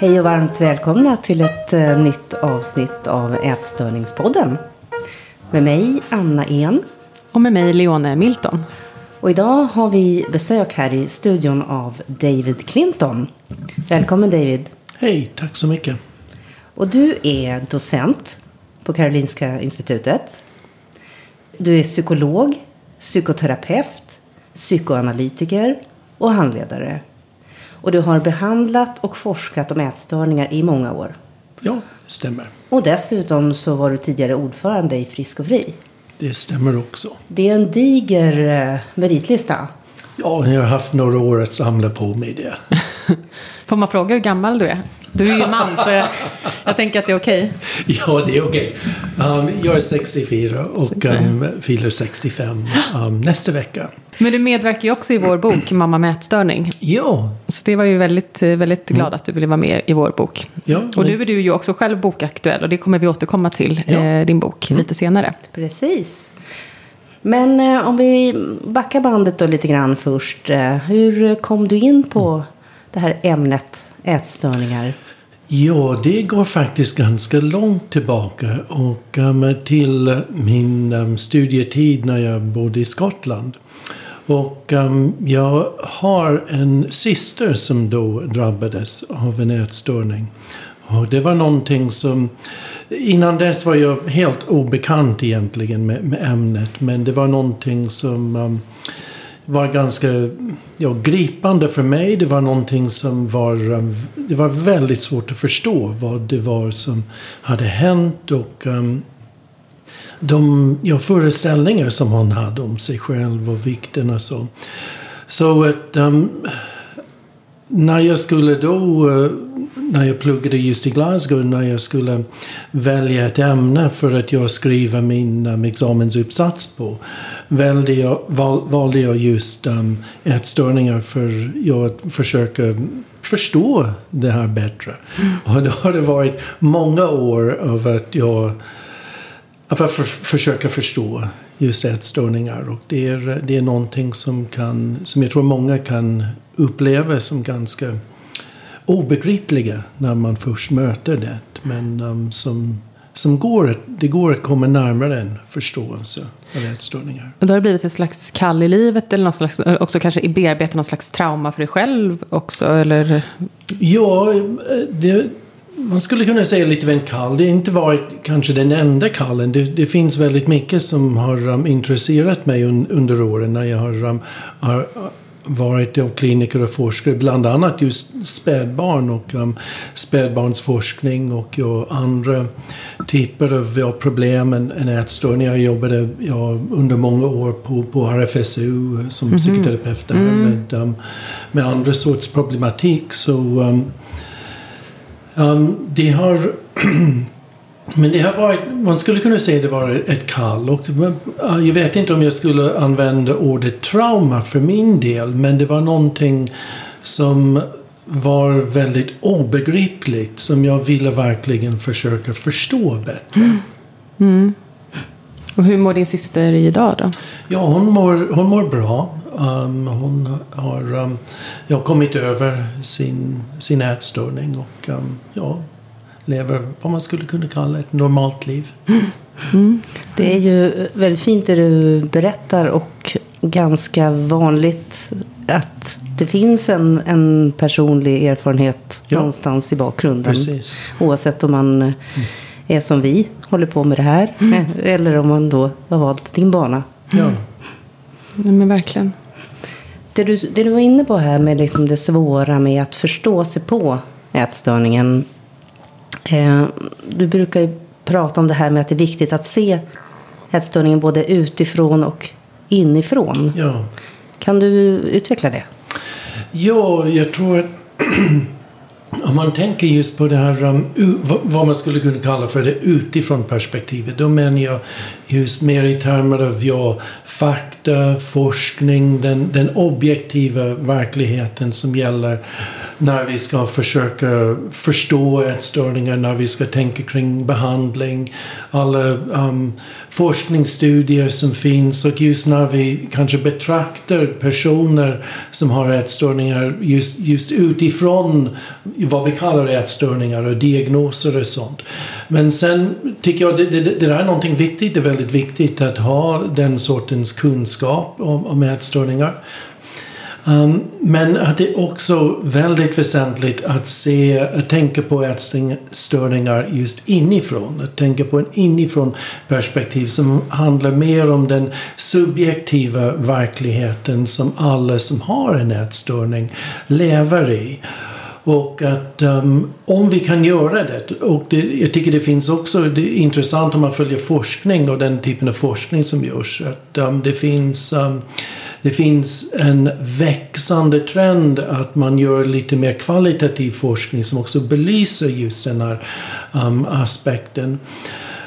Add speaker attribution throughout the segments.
Speaker 1: Hej och varmt välkomna till ett eh, nytt avsnitt av Ätstörningspodden. Med mig Anna En.
Speaker 2: Och med mig Leone Milton.
Speaker 1: Och idag har vi besök här i studion av David Clinton. Välkommen David.
Speaker 3: Hej, tack så mycket.
Speaker 1: Och du är docent på Karolinska institutet. Du är psykolog, psykoterapeut, psykoanalytiker och handledare. Och du har behandlat och forskat om ätstörningar i många år.
Speaker 3: Ja, det stämmer.
Speaker 1: Och dessutom så var du tidigare ordförande i Frisk och Fri.
Speaker 3: Det stämmer också.
Speaker 1: Det är en diger eh, meritlista.
Speaker 3: Ja, jag har haft några år att samla på mig det.
Speaker 2: Får man fråga hur gammal du är? Du är ju man så jag, jag tänker att det är okej.
Speaker 3: Ja, det är okej. Um, jag är 64 och um, fyller 65 um, nästa vecka.
Speaker 2: Men du medverkar ju också i vår bok Mamma med ätstörning.
Speaker 3: Ja,
Speaker 2: Så det var ju väldigt, väldigt glad att du ville vara med i vår bok.
Speaker 3: ja
Speaker 2: Och nu är du ju också själv bokaktuell och det kommer vi återkomma till,
Speaker 3: Ja.
Speaker 2: eh, din bok, lite senare.
Speaker 1: Precis. Men eh, om vi backar bandet då lite grann först. Eh, hur kom du in på det här ämnet ätstörningar?
Speaker 3: Ja, det går faktiskt ganska långt tillbaka och eh, till min eh, studietid när jag bodde i Skottland. Och eh, jag har en syster som då drabbades av en ätstörning. Och det var någonting som... Innan dess var jag helt obekant egentligen med, med ämnet. Men det var någonting som var ganska ja, gripande för mig. Det var någonting som var... Um, det var väldigt svårt att förstå vad det var som hade hänt. Och um, de ja, föreställningar som hon hade om sig själv och vikten och så. Så att um, när jag skulle då, uh, när jag pluggade just i Glasgow, när jag skulle välja ett ämne för att jag skriva min um, examensuppsats på, valde jag, val, valde jag just um, ätstörningar för jag att försöka förstå det här bättre. Och då har det varit många år av att jag att för, försöka förstå just ätstörningar. Och det är, det är någonting som, kan, som jag tror många kan uppleva som ganska obegripliga när man först möter det. Men um, som, som går, det går att komma närmare en förståelse ätstörningar.
Speaker 2: Och då har det blivit ett slags kall i livet eller något slags, också kanske bearbeta någon slags trauma för dig själv också? Eller?
Speaker 3: Ja, eh, det, man skulle kunna säga lite av en kall. Det har inte varit kanske den enda kallen. Det, det finns väldigt mycket som har um, intresserat mig un, under åren när jag har, um, har varit ja, kliniker och forskare. Bland annat just spädbarn och um, spädbarnsforskning och ja, andra typer av ja, problem än, än ätstörning. Jag jobbade ja, under många år på, på RFSU som psykoterapeut där med, um, med andra sorts problematik. Så um, Um, det har... men det har varit... Man skulle kunna säga det var ett kall. Och jag vet inte om jag skulle använda ordet trauma för min del. Men det var någonting som var väldigt obegripligt. Som jag ville verkligen försöka förstå bättre.
Speaker 2: Och hur mår din syster idag då?
Speaker 3: Ja, hon mår, hon mår bra. Um, hon har um, ja, kommit över sin, sin ätstörning och um, ja, lever vad man skulle kunna kalla ett normalt liv.
Speaker 1: Det är ju väldigt fint det du berättar och ganska vanligt att det finns en, en personlig erfarenhet
Speaker 3: Ja.
Speaker 1: någonstans i bakgrunden.
Speaker 3: Precis.
Speaker 1: Oavsett om man eh, är som vi, håller på med det här. eh, Eller om man då har valt din bana.
Speaker 3: Ja.
Speaker 2: Nej, men verkligen.
Speaker 1: Det du, det du var inne på här med liksom det svåra med att förstå sig på ätstörningen. Eh, du brukar ju prata om det här med att det är viktigt att se ätstörningen både utifrån och inifrån.
Speaker 3: ja.
Speaker 1: Kan du utveckla det?
Speaker 3: Ja, jag tror att om man tänker just på det här um, vad man skulle kunna kalla för det utifrån perspektivet. Då menar jag just mer i termer av ja, fakta, forskning, den, den objektiva verkligheten som gäller när vi ska försöka förstå ätstörningar, när vi ska tänka kring behandling, alla um, forskningsstudier som finns och just när vi kanske betraktar personer som har ätstörningar just, just utifrån vad vi kallar ätstörningar och diagnoser och sånt. Men sen tycker jag det, det, det där är någonting viktigt. Det är väldigt viktigt att ha den sortens kunskap om, om ätstörningar. Um, men att det är också väldigt väsentligt att se, att tänka på ätstörningar just inifrån. Att tänka på en inifrån perspektiv som handlar mer om den subjektiva verkligheten som alla som har en ätstörning lever i. Och att um, om vi kan göra det, och det, jag tycker det finns också, det är intressant om man följer forskning och den typen av forskning som görs, att um, det finns um, det finns en växande trend att man gör lite mer kvalitativ forskning som också belyser just den här um, aspekten.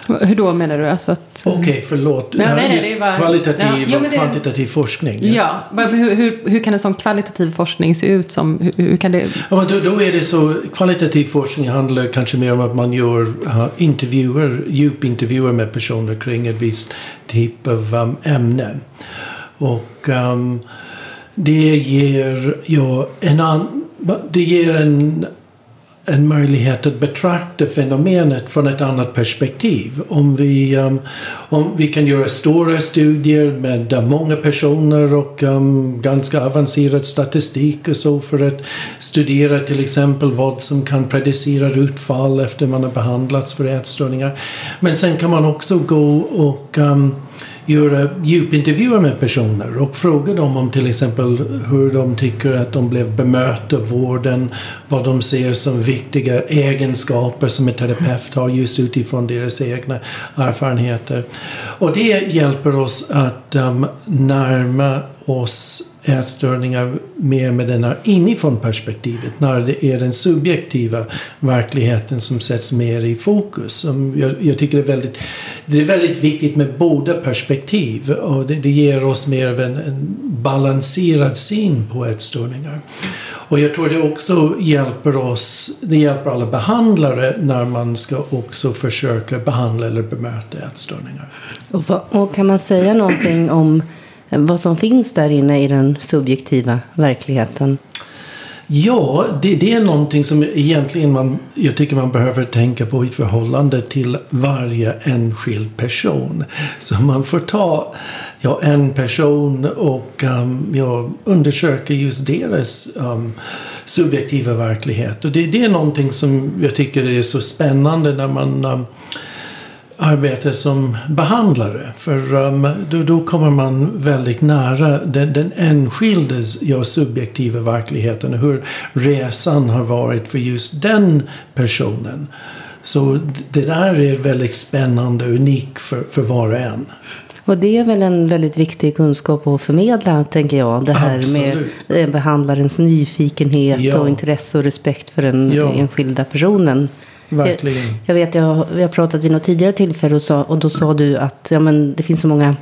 Speaker 2: Hur då menar du? Alltså
Speaker 3: att, Okej, okay, förlåt.
Speaker 2: Nej, nej, nej, bara,
Speaker 3: kvalitativ ja, ja, och kvantitativ forskning.
Speaker 2: Ja, ja hur, hur, hur, kan en sån kvalitativ forskning se ut? Som, hur, hur kan det...
Speaker 3: Ja, men då, då, är det så, kvalitativ forskning handlar kanske mer om att man gör uh, intervjuer, djupintervjuer med personer kring ett visst typ av um, ämne. Och um, det ger ja, en, an, det ger en, en möjlighet att betrakta fenomenet från ett annat perspektiv. Om vi, um, om vi kan göra stora studier med uh, många personer och um, ganska avancerad statistik och så för att studera till exempel vad som kan predicera utfall efter man har behandlats för ätstörningar. Men sen kan man också gå och um, göra djupintervjuer med personer och fråga dem om till exempel hur de tycker att de blev bemötta av vården, vad de ser som viktiga egenskaper som en terapeut har just utifrån deras egna erfarenheter. Och det hjälper oss att um, närma oss ätstörningar mer med den här inifrån perspektivet. När det är den subjektiva verkligheten som sätts mer i fokus. Jag, jag tycker det är, väldigt, det är väldigt viktigt med båda perspektiv. Och det, det ger oss mer av en, en balanserad syn på ätstörningar. Och jag tror det också hjälper oss, det hjälper alla behandlare när man ska också försöka behandla eller bemöta ätstörningar.
Speaker 1: Och, och kan man säga någonting om vad som finns där inne i den subjektiva verkligheten?
Speaker 3: Ja, det, det, är någonting som egentligen man, jag tycker man behöver tänka på i förhållande till varje enskild person. Så man får ta ja, en person och um, ja, undersöka just deras um, subjektiva verklighet. Och det, det, är någonting som jag tycker är så spännande när man um, arbete som behandlare. För um, då, då, kommer man väldigt nära den, den enskildes ja, subjektiva verkligheten. Hur resan har varit för just den personen. Så det där är väldigt spännande och unikt för, för var och en.
Speaker 1: Och det är väl en väldigt viktig kunskap att förmedla, tänker jag. Det här Absolut. med behandlarens nyfikenhet ja. och intresse och respekt för den ja. enskilda personen.
Speaker 3: Verkligen. Jag,
Speaker 1: jag vet, jag, vi har pratat vid något tidigare tillfälle och, sa, och då sa du att ja, men det finns så många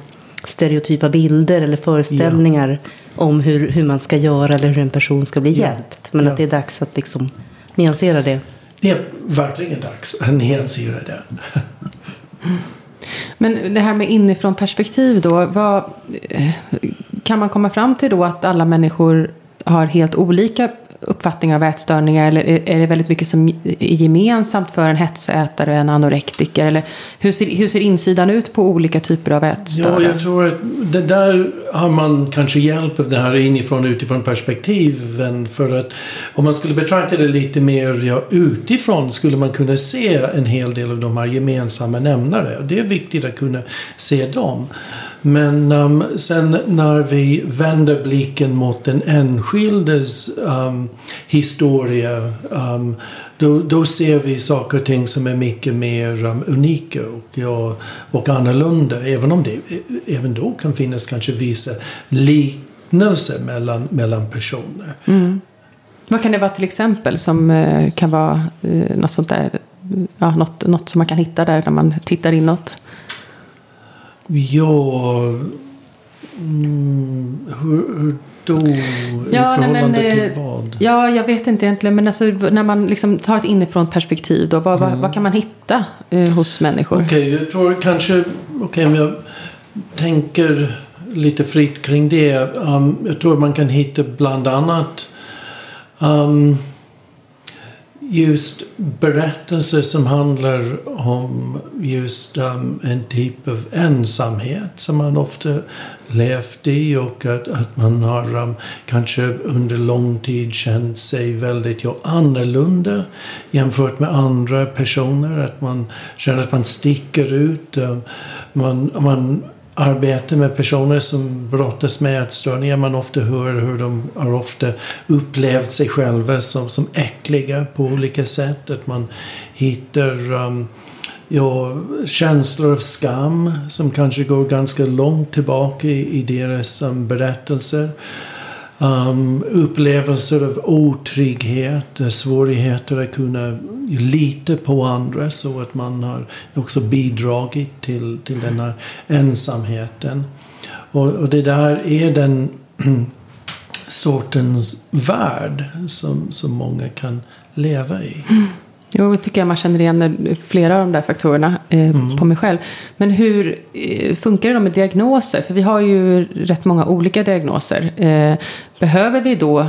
Speaker 1: stereotypa bilder eller föreställningar ja. om hur, hur man ska göra eller hur en person ska bli ja. hjälpt. Men ja. att det är dags att liksom nyansera det.
Speaker 3: Det är verkligen dags att nyansera det.
Speaker 2: Men det här med inifrån perspektiv då. Vad, eh, kan man komma fram till då att alla människor har helt olika uppfattningar av ätstörningar? Eller är det väldigt mycket som är gemensamt för en hetsätare och en anorektiker? Eller hur ser, hur ser insidan ut på olika typer av ätstörningar?
Speaker 3: Ja, jag tror att det där har man kanske hjälp av det här inifrån och utifrån perspektiven. För att om man skulle betrakta det lite mer ja, utifrån skulle man kunna se en hel del av de här gemensamma nämnare. Det är viktigt att kunna se dem. Men um, sen när vi vänder blicken mot den enskildes um, historia um, då, då ser vi saker och ting som är mycket mer um, unika och, ja, och annorlunda. Även om det även då kan finnas kanske vissa liknelser mellan, mellan personer.
Speaker 2: Mm. Vad kan det vara till exempel som uh, kan vara uh, något sånt där, ja, något, något som man kan hitta där när man tittar inåt?
Speaker 3: Ja... Mm, hur, hur då? I
Speaker 2: Ja, nej, men,
Speaker 3: förhållande
Speaker 2: eh,
Speaker 3: till vad?
Speaker 2: Ja, jag vet inte egentligen. Men alltså, när man liksom tar ett inifrån perspektiv, då, vad, vad, vad kan man hitta eh, hos människor?
Speaker 3: Okej, jag tror kanske... Okej, om jag tänker lite fritt kring det. Um, jag tror man kan hitta bland annat um, just berättelser som handlar om just um, en typ av ensamhet som man ofta levt i och att, att man har um, kanske under lång tid känt sig väldigt ja, annorlunda jämfört med andra personer. Att man känner att man sticker ut. Um, man, man arbete med personer som brottas med ätstörningar. Man ofta hör hur de har ofta upplevt sig själva som, som äckliga på olika sätt. Att man hittar um, ja, känslor av skam som kanske går ganska långt tillbaka i, i deras um, berättelser. Ehm, um, upplevelser av otrygghet, eh, svårigheter att kunna lita på andra så att man har också bidragit till, till den här ensamheten. Och, och det där är den sortens värld som, som många kan leva i. Mm.
Speaker 2: Jo, det tycker jag man känner igen flera av de där faktorerna eh, på mig själv. Men hur eh, funkar det då med diagnoser? För vi har ju rätt många olika diagnoser. Eh, behöver vi då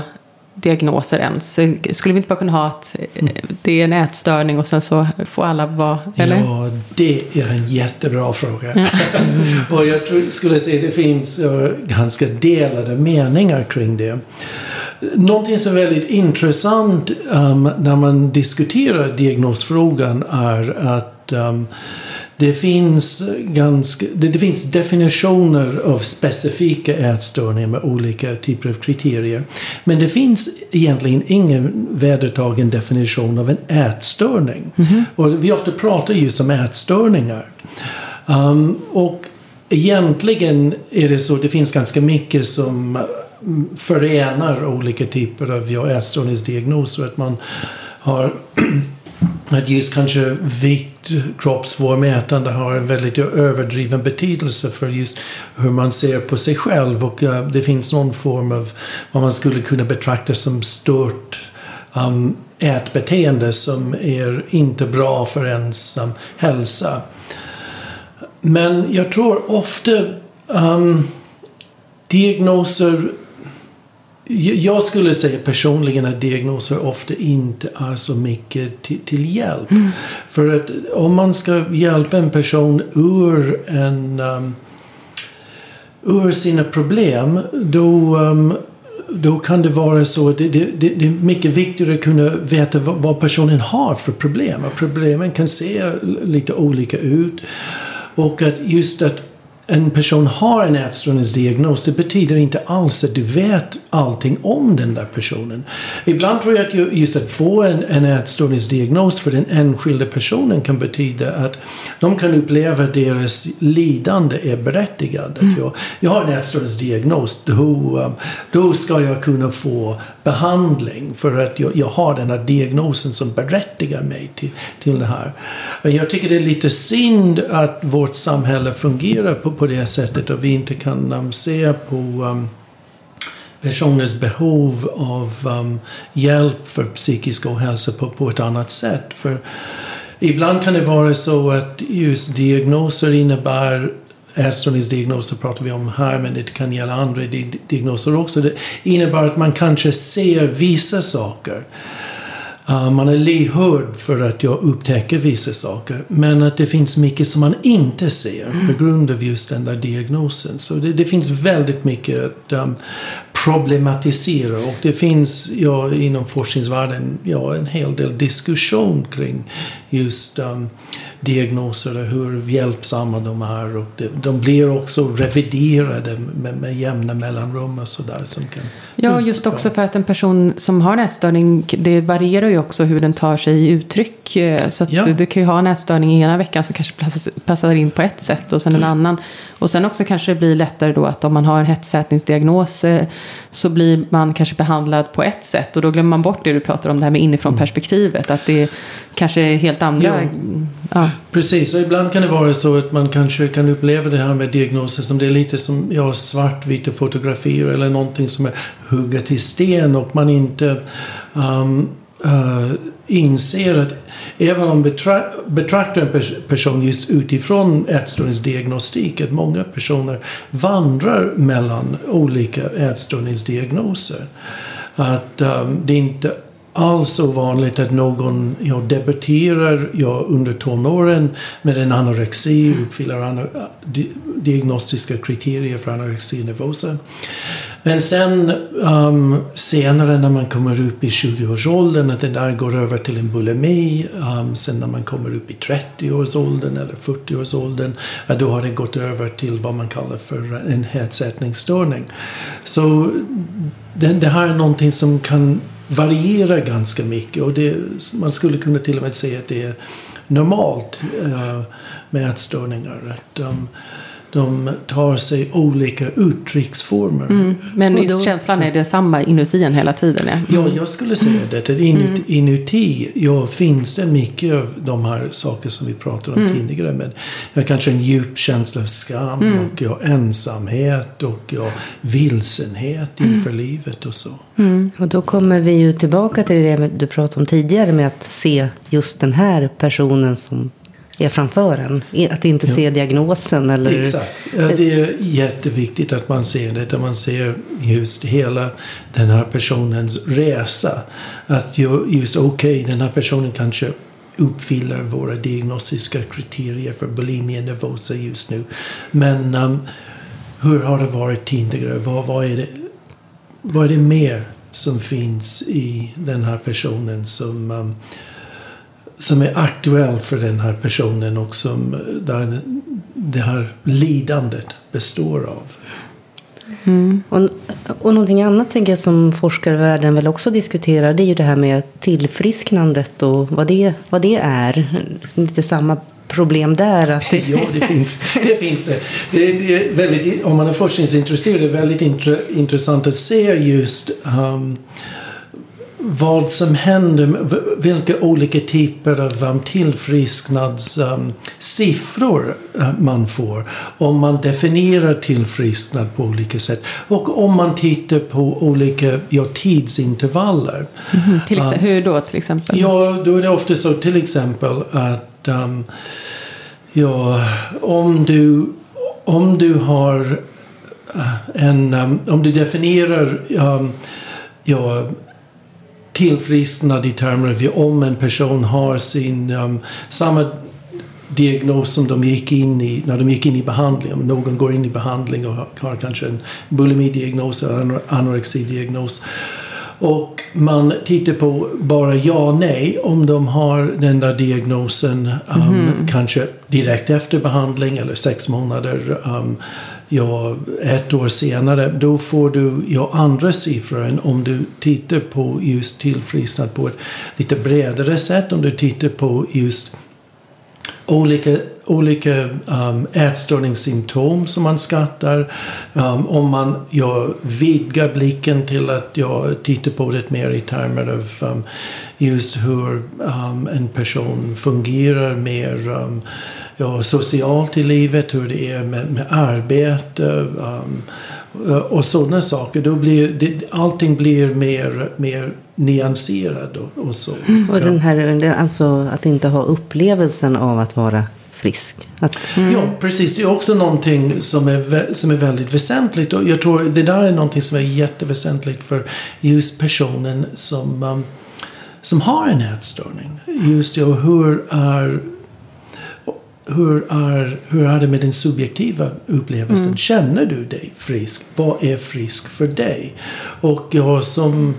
Speaker 2: diagnoser ens? Skulle vi inte bara kunna ha att eh, det är en ätstörning och sen så får alla vara, eller?
Speaker 3: Ja, det är en jättebra fråga. och jag skulle säga att det finns uh, ganska delade meningar kring det. Någonting som är väldigt intressant um, när man diskuterar diagnosfrågan är att um, det finns, ganska, det, det finns definitioner av specifika ätstörningar med olika typer av kriterier. Men det finns egentligen ingen vedertagen definition av en ätstörning. Och vi ofta pratar just om ätstörningar. Um, och egentligen är det så, det finns ganska mycket som förenar olika typer av ja, ätstörningsdiagnoser. Att man har att just kanske vikt, kroppsform, ätande har en väldigt överdriven betydelse för just hur man ser på sig själv. Och uh, det finns någon form av vad man skulle kunna betrakta som stört um, ätbeteende som är inte bra för ens um, hälsa. Men jag tror ofta um, diagnoser jag skulle säga personligen att diagnoser ofta inte är så mycket till, till hjälp. Mm. För att om man ska hjälpa en person ur, en, um, ur sina problem då, um, då kan det vara så att det, det, det, är mycket viktigare att kunna veta vad, vad personen har för problem. Och problemen kan se lite olika ut. Och att just att en person har en ätstörningsdiagnos det betyder inte alls att du vet allting om den där personen. Ibland tror jag att just att få en, en ätstörningsdiagnos för den enskilda personen kan betyda att de kan uppleva att deras lidande är berättigat. Mm. Jag, jag har en ätstörningsdiagnos, då, då ska jag kunna få behandling för att jag, jag har den här diagnosen som berättigar mig till, till det här. Jag tycker det är lite synd att vårt samhälle fungerar på, på det sättet och vi inte kan um, se på um, personers behov av um, hjälp för psykisk ohälsa på, på ett annat sätt. För ibland kan det vara så att just diagnoser innebär ätstörningsdiagnoser pratar vi om här men det kan gälla andra diagnoser också. Det innebär att man kanske ser vissa saker. Man är lyhörd för att jag upptäcker vissa saker. Men att det finns mycket som man inte ser mm. på grund av just den där diagnosen. Så det, det finns väldigt mycket um, problematisera. Och det finns ja, inom forskningsvärlden ja, en hel del diskussion kring just um, diagnoser och hur hjälpsamma de är. Och det, de blir också reviderade med, med jämna mellanrum och sådär. Kan,
Speaker 2: ja, just också för att en person som har en ätstörning, det varierar ju också hur den tar sig i uttryck. Så att ja. du kan ju ha en ätstörning i ena veckan som kanske passar in på ett sätt och sen en annan. Och sen också kanske det blir lättare då att om man har en hetsätningsdiagnos så blir man kanske behandlad på ett sätt. Och då glömmer man bort det du pratar om, det här med inifrån perspektivet. Att det kanske är helt andra...
Speaker 3: Ja.
Speaker 2: Ja.
Speaker 3: Precis, och ibland kan det vara så att man kanske kan uppleva det här med diagnoser som det är lite som ja, svartvita fotografier eller någonting som är hugget i sten och man inte um, uh, inser att även om betra betraktar en pers person just utifrån ätstörningsdiagnostik att många personer vandrar mellan olika ätstörningsdiagnoser. Att um, det inte alls ovanligt att någon ja, debuterar ja, under tonåren med en anorexi, uppfyller ana, di, diagnostiska kriterier för anorexi nervosa. Men sen um, senare när man kommer upp i 20-årsåldern att det där går över till en bulimi. Um, sen när man kommer upp i 30-årsåldern eller 40-årsåldern då har det gått över till vad man kallar för en hetsätningsstörning. Så det, det här är någonting som kan variera ganska mycket och det, man skulle kunna till och med säga att det är normalt uh, med ätstörningar. Att, um, de tar sig olika uttrycksformer.
Speaker 2: Mm, men
Speaker 1: då-
Speaker 2: känslan är detsamma inuti en hela tiden. Ja.
Speaker 3: Ja, jag skulle säga det. Att inuti, inuti ja, finns det mycket av de här saker som vi pratade om tidigare. Med, ja, kanske en djup känsla av skam och ja, ensamhet och ja, vilsenhet inför livet och så.
Speaker 1: Och då kommer vi ju tillbaka till det du pratade om tidigare med att se just den här personen som är framför en. Att inte se diagnosen eller...
Speaker 3: Exakt. Ja, det är jätteviktigt att man ser det. Att man ser just hela den här personens resa. Att ju- just okej, den här personen kanske uppfyller våra diagnostiska kriterier för bulimia nervosa just nu. Men um, hur har det varit tidigare? Vad, vad, är det, vad är det mer som finns i den här personen som um, som är aktuell för den här personen och som där det här lidandet består av.
Speaker 1: Och, och någonting annat tänker jag som forskarvärlden väl också diskuterar det är ju det här med tillfrisknandet och vad det, vad det är. Lite samma problem där. Att
Speaker 3: Ja, det finns det. Finns det. Det, det är väldigt, om man är forskningsintresserad är det väldigt intre, intressant att se just um, vad som händer, vilka olika typer av um, tillfrisknadssiffror uh, man får. Om man definierar tillfrisknad på olika sätt. Och om man tittar på olika ja, tidsintervaller.
Speaker 2: Till exe- hur då till exempel?
Speaker 3: Ja, då är det ofta så till exempel att um, ja, om du, om du har uh, en, um, om du definierar um, ja, tillfrisknad i termer av om en person har sin um, samma diagnos som de gick in i när de gick in i behandling. Om någon går in i behandling och har, kanske en bulimidiagnos eller anor- anorexidiagnos. Och man tittar på bara ja nej om de har den där diagnosen um, kanske direkt efter behandling eller sex månader. Um, ja, ett år senare. Då får du ja, andra siffror än om du tittar på just tillfrisknad på ett lite bredare sätt. Om du tittar på just olika, olika um, ätstörningssymptom som man skattar. Um, om man ja, vidgar blicken till att ja, titta på det mer i termer av um, just hur um, en person fungerar mer um, ja, socialt i livet, hur det är med, med arbete um, och sådana saker. Då blir det, allting blir mer, mer nyanserad och, och så.
Speaker 1: och
Speaker 3: Ja.
Speaker 1: den här, alltså att inte ha upplevelsen av att vara frisk. Att,
Speaker 3: Ja, precis. Det är också någonting som är, som är väldigt väsentligt. Och jag tror det där är någonting som är jätteväsentligt för just personen som, um, som har en ätstörning. Just ja, hur är hur är, hur är det med den subjektiva upplevelsen? Känner du dig frisk? Vad är frisk för dig? Och ja, som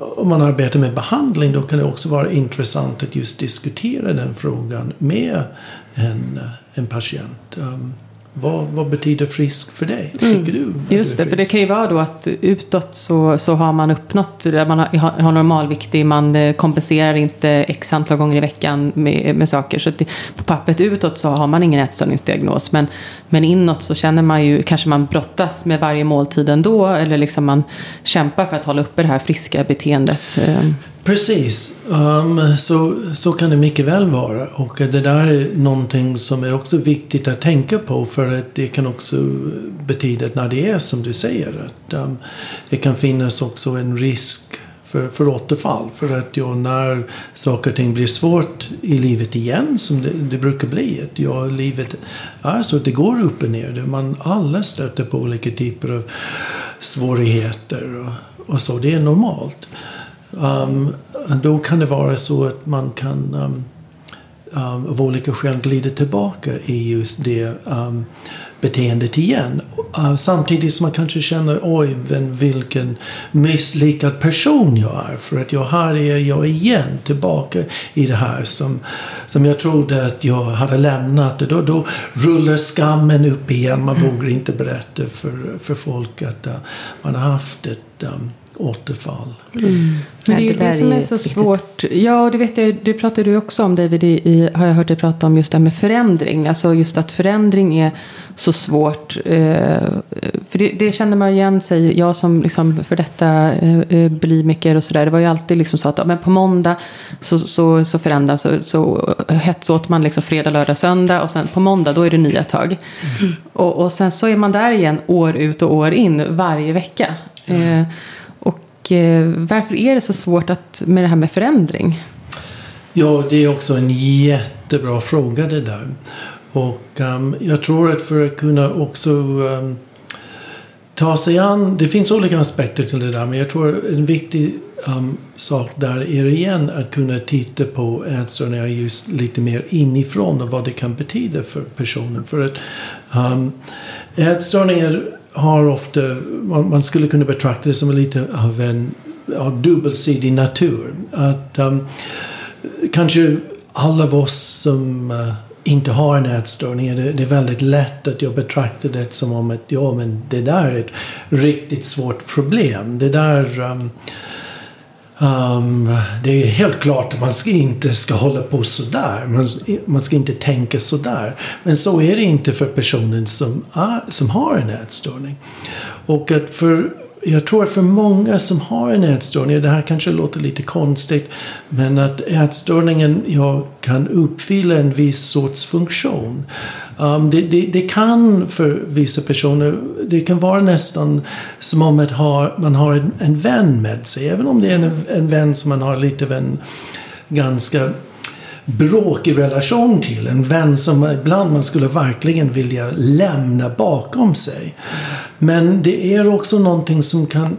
Speaker 3: om man arbetar med behandling då kan det också vara intressant att just diskutera den frågan med en, en patient. Um, vad, vad betyder frisk för dig? Tycker du?
Speaker 2: Just det, för det kan ju vara då att utåt så, så har man uppnått, man har, har normalviktig, man eh, kompenserar inte x antal gånger i veckan med, med saker. Så det, på pappret utåt så har man ingen ätstörningsdiagnos. Men, men inåt så känner man ju, kanske man brottas med varje måltid ändå. Eller liksom man kämpar för att hålla uppe det här friska beteendet.
Speaker 3: Precis, um, så, så kan det mycket väl vara. Och det där är någonting som är också viktigt att tänka på. För att det kan också betyda att när det är som du säger. Att, um, det kan finnas också en risk för, för återfall. För att ja, när saker och ting blir svårt i livet igen, som det, det brukar bli. Att ja, livet är så att det går upp och ner. Man alla stöter på olika typer av svårigheter och, och så. Det är normalt. Um, då kan det vara så att man kan um, um, av olika skäl glida tillbaka i just det um, beteendet igen. Uh, samtidigt som man kanske känner oj, vem, vilken misslyckad person jag är. För att jag, här är jag igen tillbaka i det här som, som jag trodde att jag hade lämnat. Och då, då rullar skammen upp igen. Man vågar inte berätta för, för folk att uh, man har haft ett um, återfall.
Speaker 2: Men det är
Speaker 1: Alltså,
Speaker 2: ju
Speaker 1: där
Speaker 2: det som
Speaker 1: är
Speaker 2: är så svårt. Ja, och det vet jag, det pratade du också om David, i, i, har jag hört dig prata om just det här med förändring. Alltså just att förändring är så svårt. Eh, för det, det känner man igen sig, jag som liksom för detta eh, eh, bulimiker och sådär. Det var ju alltid liksom så att men på måndag så, så, så förändras, så, så hetsåt man liksom fredag, lördag, söndag. Och sen på måndag då är det nya tag. Och, och sen så är man där igen år ut och år in varje vecka. Eh, och eh, Eh, varför är det så svårt att, med det här med förändring?
Speaker 3: Ja, det är också en jättebra fråga det där. Och um, jag tror att för att kunna också um, ta sig an, det finns olika aspekter till det där, men jag tror en viktig um, sak där är igen att kunna titta på ätstörningar just lite mer inifrån och vad det kan betyda för personen. För att um, ätstörningar har ofta, man, man skulle kunna betrakta det som lite av en av dubbelsidig natur. Att um, kanske alla av oss som uh, inte har en ätstörning, det, det är väldigt lätt att jag betraktar det som om att ja, men det där är ett riktigt svårt problem. Det där um, um, det är helt klart att man ska inte ska hålla på sådär. Man, man ska inte tänka sådär. Men så är det inte för personen som, är, som har en ätstörning. Och att för jag tror att för många som har en ätstörning, det här kanske låter lite konstigt, men att ätstörningen ja, kan uppfylla en viss sorts funktion. Um, det, det, det kan för vissa personer, det kan vara nästan som om att ha, man har en, en vän med sig. Även om det är en, en vän som man har lite av en ganska bråkig relation till. En vän som ibland man skulle verkligen vilja lämna bakom sig. Men det är också någonting som kan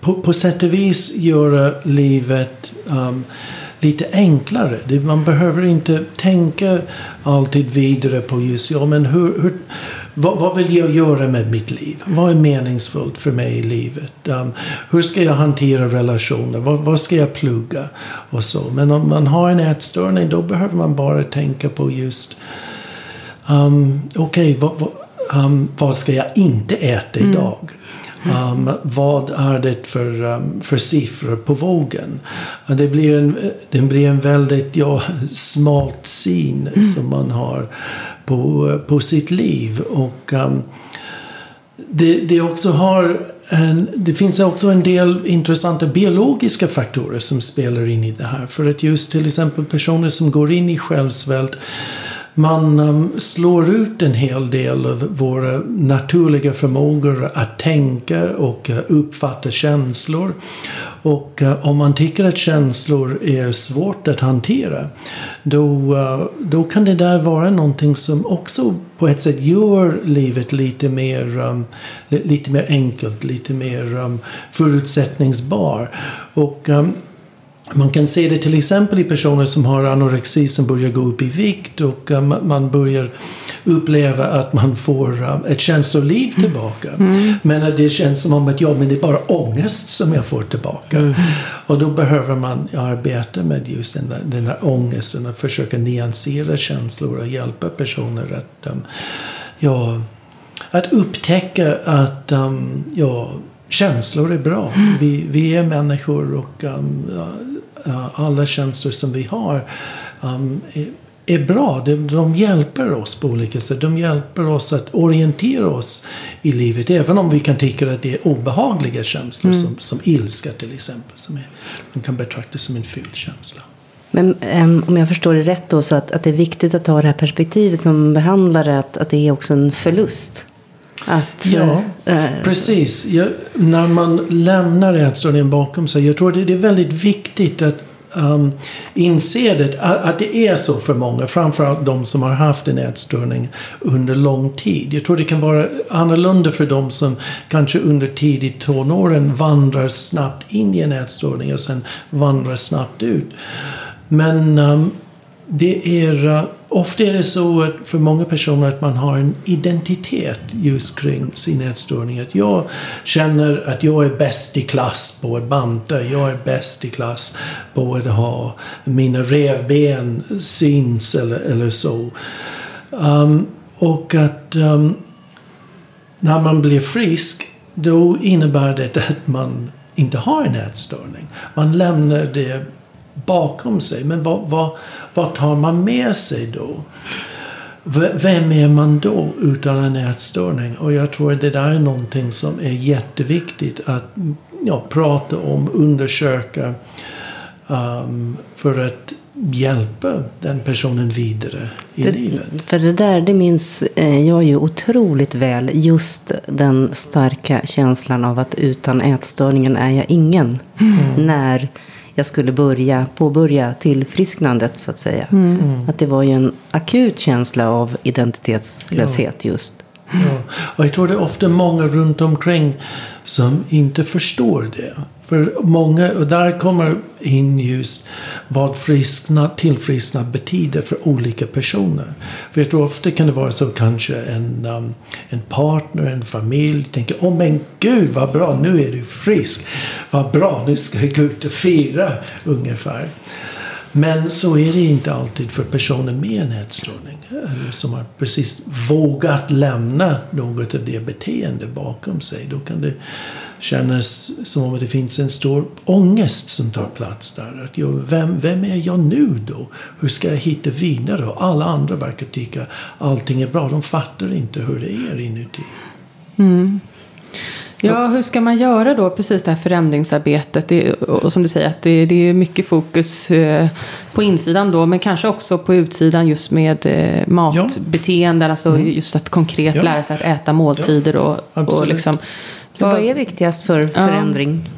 Speaker 3: på, på sätt och vis göra livet um, lite enklare. Det, man behöver inte tänka alltid vidare på just ja, men hur, hur, vad, vad vill jag göra med mitt liv? Vad är meningsfullt för mig i livet? Um, hur ska jag hantera relationer? Vad, vad ska jag plugga? Och så. Men om man har en ätstörning då behöver man bara tänka på just um, okej, okay, vad, um, vad ska jag inte äta idag? Um, vad är det för, um, för siffror på vågen? Uh, det, blir en, det blir en väldigt ja, smalt syn som man har på, på sitt liv. Och um, det, det, också har en, det finns också en del intressanta biologiska faktorer som spelar in i det här. För att just till exempel personer som går in i självsvält man um, slår ut en hel del av våra naturliga förmågor att tänka och uh, uppfatta känslor. Och uh, om man tycker att känslor är svårt att hantera då, uh, då kan det där vara någonting som också på ett sätt gör livet lite mer, um, lite mer enkelt, lite mer um, förutsättningsbar. Och um, man kan se det till exempel i personer som har anorexi som börjar gå upp i vikt och uh, man börjar uppleva att man får uh, ett känsloliv tillbaka. Mm. Men att det känns som om att ja, men det är bara ångest som jag får tillbaka. Mm. Och då behöver man arbeta med just den där, den där ångesten och försöka nyansera känslor och hjälpa personer att, um, ja, att upptäcka att um, ja, känslor är bra. Mm. Vi, vi är människor och um, alla känslor som vi har um, är, är, bra. De, de hjälper oss på olika sätt. De hjälper oss att orientera oss i livet. Även om vi kan tycka att det är obehagliga känslor mm. som, som ilska till exempel. Som är, man kan betrakta som en ful känsla.
Speaker 1: Men um, om jag förstår det rätt då så att, att det är viktigt att ha det här perspektivet som behandlare att, att det är också en förlust.
Speaker 3: Att, ja, äh, precis. Jag, när man lämnar ätstörningen bakom sig. Jag tror det, det är väldigt viktigt att um, inse det, att det är så för många. Framförallt de som har haft en ätstörning under lång tid. Jag tror det kan vara annorlunda för de som kanske under tidigt tonåren vandrar snabbt in i en ätstörning och sen vandrar snabbt ut. Men um, det är, eh, ofta är det så att för många personer att man har en identitet just kring sin ätstörning. Att jag känner att jag är bäst i klass på att banta. Jag är bäst i klass på att ha mina revben syns eller, eller så. Um, och att um, när man blir frisk då innebär det att man inte har en ätstörning. Man lämnar det bakom sig. Men vad, vad, vad tar man med sig då? Vem är man då utan en ätstörning? Och jag tror att det där är någonting som är jätteviktigt att ja, prata om, undersöka. Um, för att hjälpa den personen vidare i
Speaker 1: det,
Speaker 3: livet.
Speaker 1: För det där, det minns eh, jag ju otroligt väl. Just den starka känslan av att utan ätstörningen är jag ingen. Mm. När jag skulle börja, påbörja tillfrisknandet så att säga. Mm. mm. Att det var ju en akut känsla av identitetslöshet ja. just.
Speaker 3: Ja. Och jag tror det är ofta många runt omkring som inte förstår det. För många, och där kommer in just vad frisknad, tillfrisknad betyder för olika personer. För jag tror ofta kan det vara så kanske en, um, en partner, en familj tänker Åh oh, men gud vad bra, nu är du frisk. Vad bra, nu ska jag gå ut och fira ungefär. Men så är det inte alltid för personer med en ätstörning. Eller som har precis vågat lämna något av det beteende bakom sig. Då kan det kännas som att det finns en stor ångest som tar plats där. Att jag, vem, vem är jag nu då? Hur ska jag hitta vidare? Och alla andra verkar tycka allting är bra. De fattar inte hur det är inuti.
Speaker 2: Mm. Ja, hur ska man göra då precis det här förändringsarbetet? Det, och som du säger, att det, det är mycket fokus eh, på insidan då, men kanske också på utsidan just med eh, matbeteenden. Ja. Alltså mm. just att konkret ja. lära sig att äta måltider och, och liksom
Speaker 1: vad, vad är viktigast för förändring?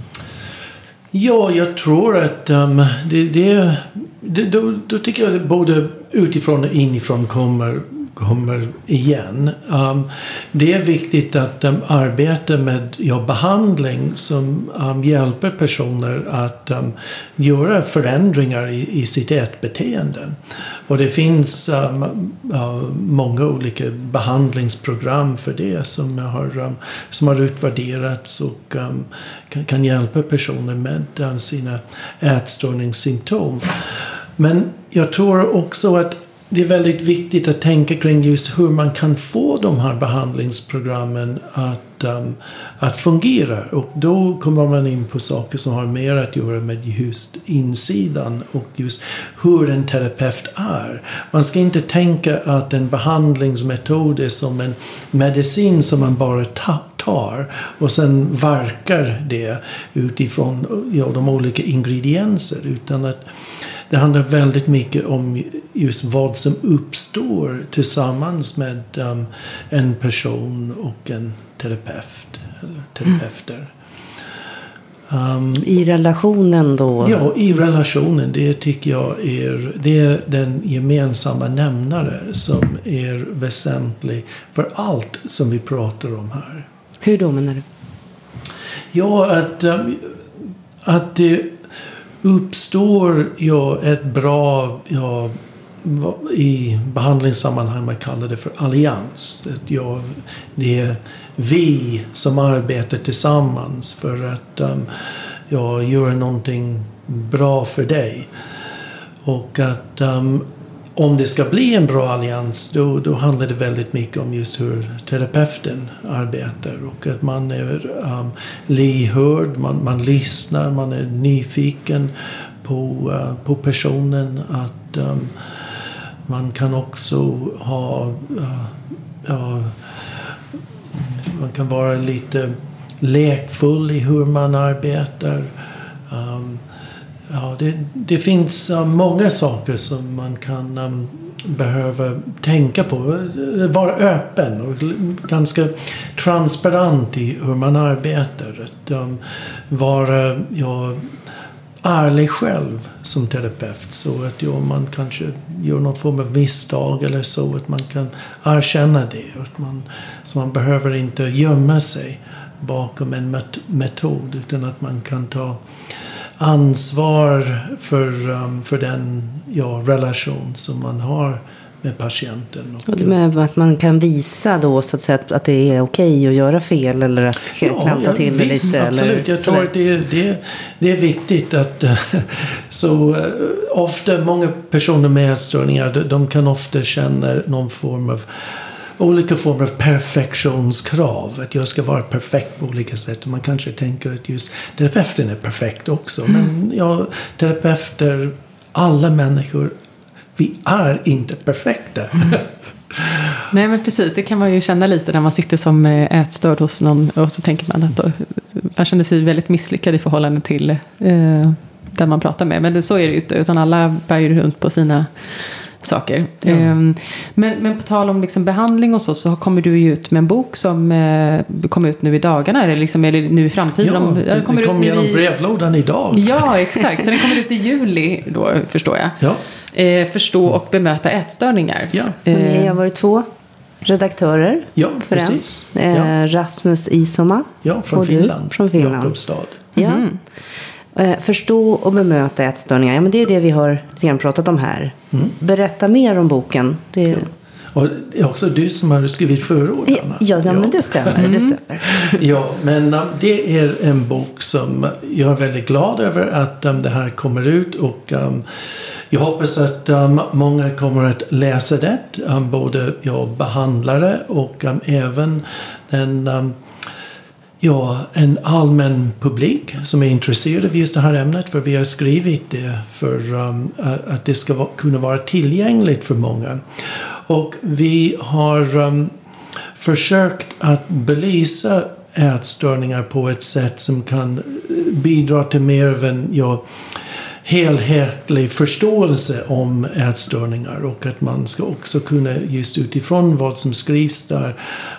Speaker 3: Ja, jag tror att um, det, det, det då, då, tycker jag att både utifrån och inifrån kommer kommer igen. Um, det är viktigt att um, arbeta med ja, behandling som um, hjälper personer att um, göra förändringar i, i sitt ätbeteende. Och det finns um, uh, många olika behandlingsprogram för det som har, um, som har utvärderats och um, kan, kan, hjälpa personer med um, sina ätstörningssymptom. Men jag tror också att det är väldigt viktigt att tänka kring just hur man kan få de här behandlingsprogrammen att, um, att fungera. Och då kommer man in på saker som har mer att göra med just insidan och just hur en terapeut är. Man ska inte tänka att en behandlingsmetod är som en medicin som man bara tar och sen verkar det utifrån ja, de olika ingredienser. Utan att det handlar väldigt mycket om just vad som uppstår tillsammans med um, en person och en terapeut. Eller terapeuter.
Speaker 1: Um, I relationen då?
Speaker 3: Ja, i relationen. Det tycker jag är, det är den gemensamma nämnare som är väsentlig för allt som vi pratar om här.
Speaker 1: Hur då menar du?
Speaker 3: Ja, att, um, att det uppstår ja, ett bra, ja, i behandlingssammanhang man kallar det för allians. Att ja, det är vi som arbetar tillsammans för att um, ja, göra någonting bra för dig. Och att um, om det ska bli en bra allians då, då handlar det väldigt mycket om just hur terapeuten arbetar. Och att man är um, lyhörd, man, man lyssnar, man är nyfiken på, uh, på personen. Att um, man kan också ha uh, ja, man kan vara lite lekfull i hur man arbetar. Um, ja, det, det finns många saker som man kan um, behöva tänka på. Vara öppen och ganska transparent i hur man arbetar. Att um, vara ja, ärlig själv som terapeut. Så att ja, man kanske gör någon form av misstag eller så. Att man kan erkänna det. Att man, så man behöver inte gömma sig bakom en met- metod. Utan att man kan ta ansvar för, um, för den ja, relation som man har med patienten.
Speaker 1: Och det med att man kan visa då så att säga att, att det är okej att göra fel eller att klanta till det
Speaker 3: visst,
Speaker 1: lite.
Speaker 3: Absolut,
Speaker 1: eller
Speaker 3: jag tror att det, det, det är viktigt att eh, så eh, ofta många personer med ätstörningar de kan ofta känna någon form av olika former av perfektionskrav. Att jag ska vara perfekt på olika sätt. Man kanske tänker att just terapeuten är perfekt också. Men ja, terapeuter, alla människor, vi är inte perfekta.
Speaker 2: Nej men precis, det kan man ju känna lite när man sitter som eh, ätstörd hos någon och så tänker man att då, man känner sig väldigt misslyckad i förhållande till eh, där man pratar med. Men det, så är det ju inte, utan alla bär ju runt på sina saker.
Speaker 3: Ja.
Speaker 2: Ehm, men, men på tal om liksom behandling och så, så kommer du ju ut med en bok som eh, kommer ut nu i dagarna, eller, liksom, eller nu i framtiden.
Speaker 3: Ja,
Speaker 2: Om- den kommer ut
Speaker 3: kom
Speaker 2: nu
Speaker 3: genom
Speaker 2: i-
Speaker 3: brevlådan idag.
Speaker 2: Ja, exakt. Så den kommer ut i juli då, förstår jag.
Speaker 3: Ja,
Speaker 2: Eh, förstå och bemöta ätstörningar.
Speaker 3: ja,
Speaker 2: Eh,
Speaker 1: har varit två redaktörer
Speaker 3: ja
Speaker 1: för
Speaker 3: precis.
Speaker 1: Eh, Rasmus Isoma.
Speaker 3: Ja, från
Speaker 1: och du,
Speaker 3: Finland.
Speaker 1: från Finland.
Speaker 3: Jakobstad.
Speaker 1: Ja. Eh, Förstå och bemöta ätstörningar. Ja, men det är det vi har lite pratat om här.
Speaker 3: Mm.
Speaker 1: Berätta mer om boken. Det,
Speaker 3: Och det är också du som har skrivit förord,
Speaker 1: ja,
Speaker 3: Anna.
Speaker 1: ja, men det stämmer. Det stämmer.
Speaker 3: Ja, men det är en bok som jag är väldigt glad över att um, det här kommer ut. Och um, jag hoppas att um, många kommer att läsa det. Um, både jag behandlare och um, även den um, Ja, en allmän publik som är intresserad av just det här ämnet. För vi har skrivit det för um, att det ska va- kunna vara tillgängligt för många. Och vi har um, försökt att belysa ätstörningar på ett sätt som kan eh, bidra till mer av en ja, helhetlig förståelse om ätstörningar och att man ska också kunna just utifrån vad som skrivs där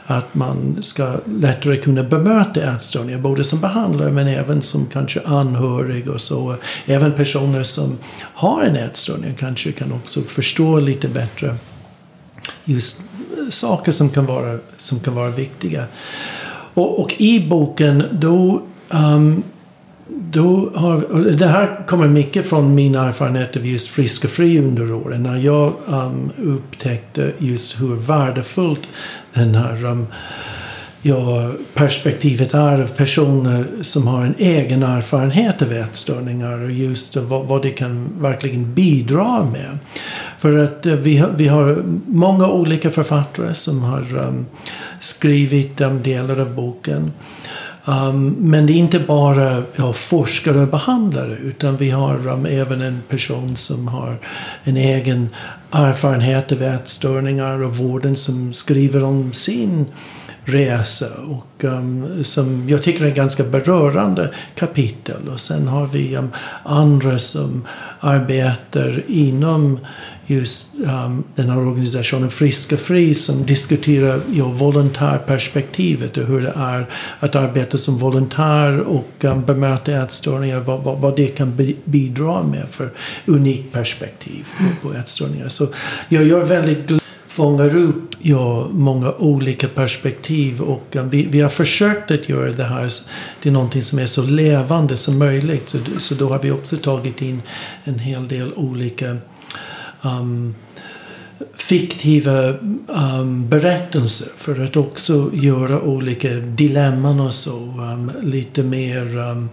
Speaker 3: att man ska lättare kunna bemöta ätstörningar både som behandlare men även som kanske anhörig och så. Även personer som har en ätstörning kanske kan också förstå lite bättre just saker som kan vara, som kan vara viktiga. Och, och i boken då, um, då har, det här kommer mycket från mina erfarenheter av just Frisk och Fri under åren. När jag um, upptäckte just hur värdefullt den här um, ja, perspektivet är av personer som har en egen erfarenhet av ätstörningar och just vad, vad det kan verkligen bidra med. För att eh, vi har, vi har många olika författare som har um, skrivit um, delar av boken. Um, men det är inte bara ja, forskare och behandlare utan vi har um, även en person som har en egen erfarenhet av ätstörningar och vården som skriver om sin resa och um, som jag tycker är ett ganska berörande kapitel. Och sen har vi um, andra som arbetar inom just um, den här organisationen Friska Fri som diskuterar ja, volontärperspektivet och hur det är att arbeta som volontär och um, bemöta ätstörningar. Vad, vad, vad det kan bidra med för unikt perspektiv på, på ätstörningar. Så jag, jag är väldigt glad fångar upp ja, många olika perspektiv. Och vi, vi har försökt att göra det här till någonting som är så levande som möjligt. Så då har vi också tagit in en hel del olika um, fiktiva um, berättelser för att också göra olika dilemman och så um, lite mer um,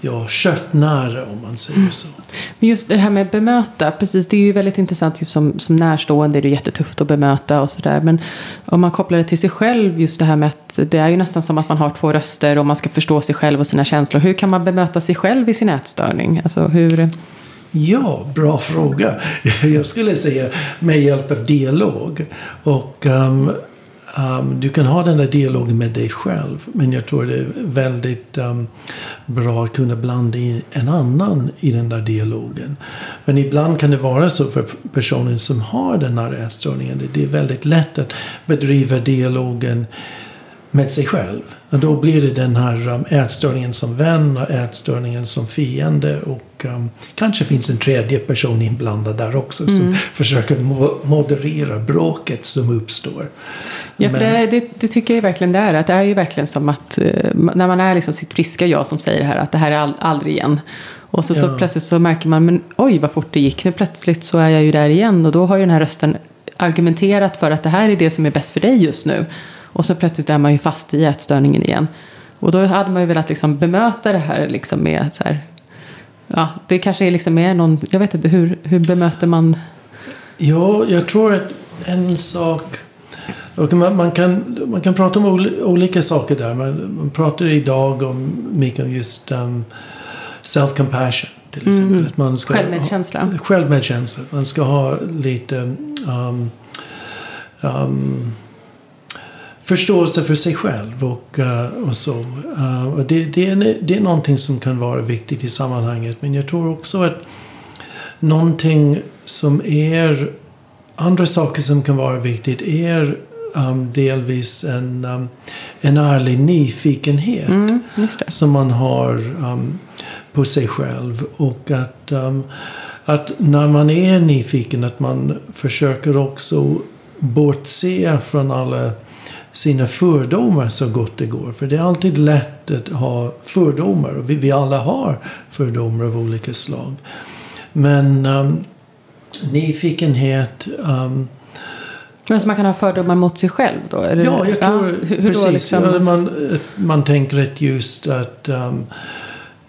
Speaker 3: ja, köttnära om man säger mm. så.
Speaker 2: Men just det här med bemöta, precis det är ju väldigt intressant just som, som närstående är det jättetufft att bemöta och sådär. Men om man kopplar det till sig själv, just det här med att det är ju nästan som att man har två röster och man ska förstå sig själv och sina känslor. Hur kan man bemöta sig själv i sin ätstörning? Alltså hur...
Speaker 3: Ja, bra fråga. Jag skulle säga med hjälp av dialog. Och um, um, du kan ha den där dialogen med dig själv. Men jag tror det är väldigt um, bra att kunna blanda in en annan i den där dialogen. Men ibland kan det vara så för personen som har den här ätstörningen. Det är väldigt lätt att bedriva dialogen med sig själv. Och då blir det den här um, ätstörningen som vän och ätstörningen som fiende. Och um, kanske finns en tredje person inblandad där också. Mm. Som försöker mo moderera bråket som uppstår.
Speaker 2: Ja, för det, det, det, tycker jag verkligen det är. Att det är ju verkligen som att uh, när man är liksom sitt friska jag som säger det här. Att det här är all, aldrig igen. Och så, ja. så plötsligt så märker man, men oj vad fort det gick. Nu plötsligt så är jag ju där igen. Och då har ju den här rösten argumenterat för att det här är det som är bäst för dig just nu. Och så plötsligt är man ju fast i ätstörningen igen. Och då hade man ju velat liksom bemöta det här liksom med så här. Ja, det kanske är liksom är någon, jag vet inte, hur, hur bemöter man?
Speaker 3: Ja, jag tror att en sak man, man, kan, man kan prata om olika saker där. Man, man pratar idag om mycket om just um, self-compassion. Till exempel. Mm.
Speaker 2: Att man ska självmedkänsla.
Speaker 3: Ha, självmedkänsla. Man ska ha lite um, um, förståelse för sig själv och, uh, och så. Uh, och det, det, är, det är någonting som kan vara viktigt i sammanhanget. Men jag tror också att någonting som är andra saker som kan vara viktigt är um, delvis en, um, en ärlig nyfikenhet
Speaker 2: mm,
Speaker 3: som man har um, på sig själv. Och att, um, att när man är nyfiken att man försöker också bortse från alla sina fördomar så gott det går. För det är alltid lätt att ha fördomar. Och vi, vi alla har fördomar av olika slag. Men um, nyfikenhet. Um,
Speaker 2: men så man kan ha fördomar mot sig själv då?
Speaker 3: Eller? Ja, jag tror ja, hur, precis. Liksom? man, man tänker att just att, um,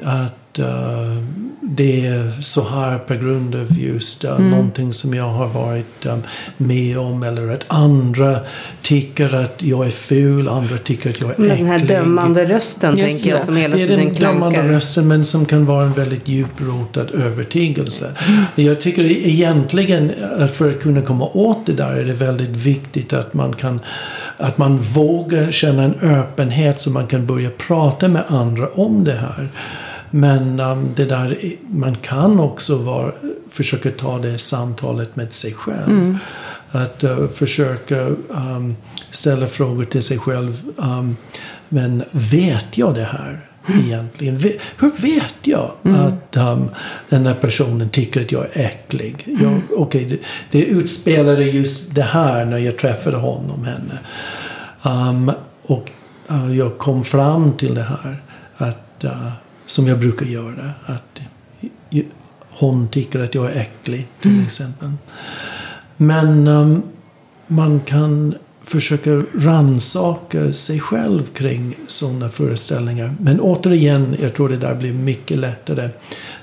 Speaker 3: att uh, det är så här på grund av just uh, mm. någonting som jag har varit um, med om. Eller att andra tycker att jag är ful, andra tycker att jag är äcklig.
Speaker 1: Den här dömande rösten just tänker jag som hela tiden
Speaker 3: klankar. Det är den dömande rösten men som kan vara en väldigt djuprotad övertygelse. Mm. Jag tycker egentligen att för att kunna komma åt det där är det väldigt viktigt att man kan att man vågar känna en öppenhet så man kan börja prata med andra om det här. Men um, det där, man kan också vara, försöka ta det samtalet med sig själv. Mm. Att uh, försöka um, ställa frågor till sig själv. Um, men vet jag det här? Mm. Egentligen. Hur vet jag mm. att um, den där personen tycker att jag är äcklig? Mm. okay, det, det utspelade just det här när jag träffade honom, henne. Um, och uh, jag kom fram till det här. Att uh, som jag brukar göra. Att hon tycker att jag är äcklig till mm. exempel. Men um, man kan försöka ransaka sig själv kring sådana föreställningar. Men återigen, jag tror det där blir mycket lättare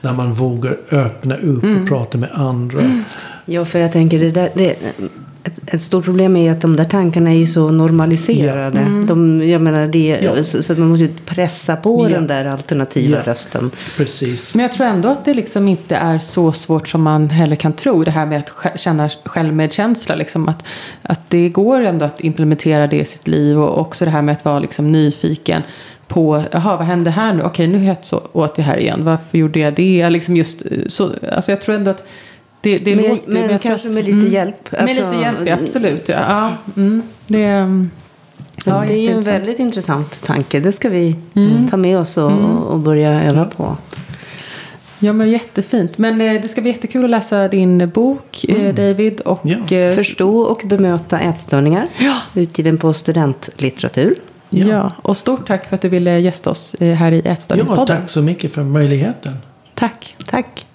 Speaker 3: när man vågar öppna upp mm. och prata med andra.
Speaker 1: Ja, för jag tänker det där, det, ett, ett stort problem är att de där tankarna är så normaliserade. Ja. Mm. De, jag menar det, ja. så, så, man måste pressa på ja. den där alternativa rösten.
Speaker 3: Precis.
Speaker 2: Men jag tror ändå att det liksom inte är så svårt som man heller kan tro. Det här med att känna självmedkänsla. Liksom att, att det går ändå att implementera det i sitt liv. Och också det här med att vara liksom nyfiken på, jaha vad hände här nu? Okej nu hets åt jag här igen. Varför gjorde jag det? Liksom just, så, alltså jag tror ändå att det, det
Speaker 1: men, låter, men, men kanske med lite mm, hjälp.
Speaker 2: Alltså, med lite hjälp, ja, absolut. Ja, ja mm, det,
Speaker 1: ja, det är ju en väldigt intressant tanke. Det ska vi mm. ta med oss och, mm. och börja öva på.
Speaker 2: Ja, men jättefint. Men eh, det ska bli jättekul att läsa din bok, eh, David. Och,
Speaker 3: Ja.
Speaker 2: eh,
Speaker 1: Förstå och bemöta ätstörningar.
Speaker 2: Ja.
Speaker 1: Utgiven på studentlitteratur.
Speaker 2: ja.
Speaker 3: Ja.
Speaker 2: och stort tack för att du ville gästa oss här i
Speaker 3: Ja,
Speaker 2: Ätstörningspodden.
Speaker 3: tack så mycket för möjligheten.
Speaker 2: tack.
Speaker 1: Tack.